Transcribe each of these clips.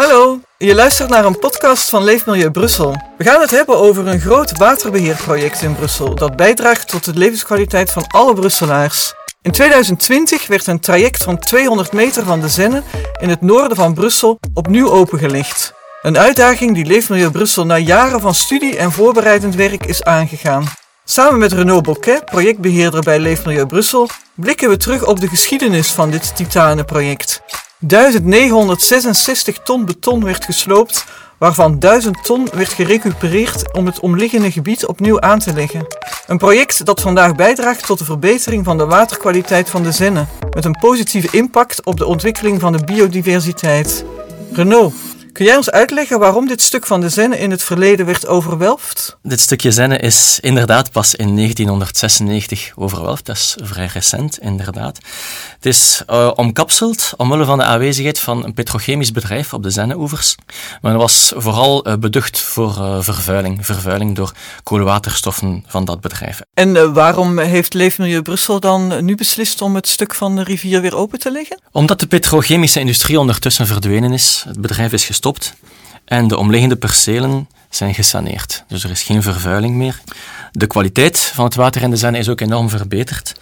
Hallo, je luistert naar een podcast van Leefmilieu Brussel. We gaan het hebben over een groot waterbeheerproject in Brussel dat bijdraagt tot de levenskwaliteit van alle Brusselaars. In 2020 werd een traject van 200 meter van de Zenne in het noorden van Brussel opnieuw opengelegd. Een uitdaging die Leefmilieu Brussel na jaren van studie en voorbereidend werk is aangegaan. Samen met Renaud Bocquet, projectbeheerder bij Leefmilieu Brussel, blikken we terug op de geschiedenis van dit titanenproject. 1966 ton beton werd gesloopt, waarvan 1000 ton werd gerecupereerd om het omliggende gebied opnieuw aan te leggen. Een project dat vandaag bijdraagt tot de verbetering van de waterkwaliteit van de Zenne, met een positieve impact op de ontwikkeling van de biodiversiteit. Renaud, Kun jij ons uitleggen waarom dit stuk van de Zenne in het verleden werd overwelfd? Dit stukje Zenne is inderdaad pas in 1996 overwelfd. Dat is vrij recent, inderdaad. Het is uh, omkapseld omwille van de aanwezigheid van een petrochemisch bedrijf op de Zenneoevers. Maar het was vooral uh, beducht voor uh, vervuiling. Vervuiling door koolwaterstoffen van dat bedrijf. En waarom heeft Leefmilieu Brussel dan nu beslist om het stuk van de rivier weer open te leggen? Omdat de petrochemische industrie ondertussen verdwenen is. Het bedrijf is gestopt en de omliggende percelen zijn gesaneerd. Dus er is geen vervuiling meer. De kwaliteit van het water in de Zenne is ook enorm verbeterd.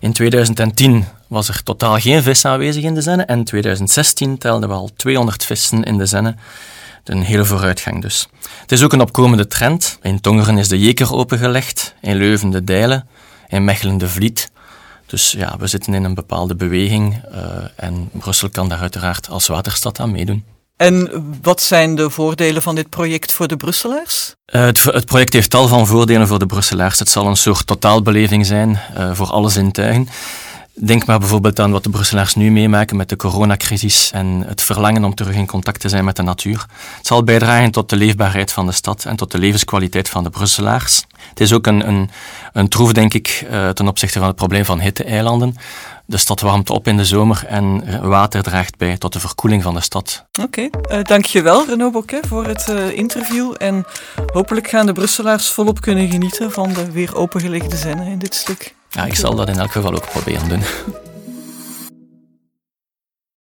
In 2010 was er totaal geen vis aanwezig in de Zenne en in 2016 telden we al 200 vissen in de Zenne. Een hele vooruitgang dus. Het is ook een opkomende trend. In Tongeren is de Jeker opengelegd, in Leuven de Dijlen, in Mechelen de Vliet. Dus ja, we zitten in een bepaalde beweging uh, en Brussel kan daar uiteraard als waterstad aan meedoen. En wat zijn de voordelen van dit project voor de Brusselaars? Het, het, project heeft tal van voordelen voor de Brusselaars. Het zal een soort totaalbeleving zijn uh, voor alle zintuigen. Denk maar bijvoorbeeld aan wat de Brusselaars nu meemaken met de coronacrisis en het verlangen om terug in contact te zijn met de natuur. Het zal bijdragen tot de leefbaarheid van de stad en tot de levenskwaliteit van de Brusselaars. Het is ook een, een, een troef, denk ik, uh, ten opzichte van het probleem van hitte-eilanden. De stad warmt op in de zomer en water draagt bij tot de verkoeling van de stad. Oké, okay. uh, dankjewel Renaud Bocquet voor het uh, interview. En hopelijk gaan de Brusselaars volop kunnen genieten van de weer opengelegde zinnen in dit stuk. Ja, ik zal dat in elk geval ook proberen doen.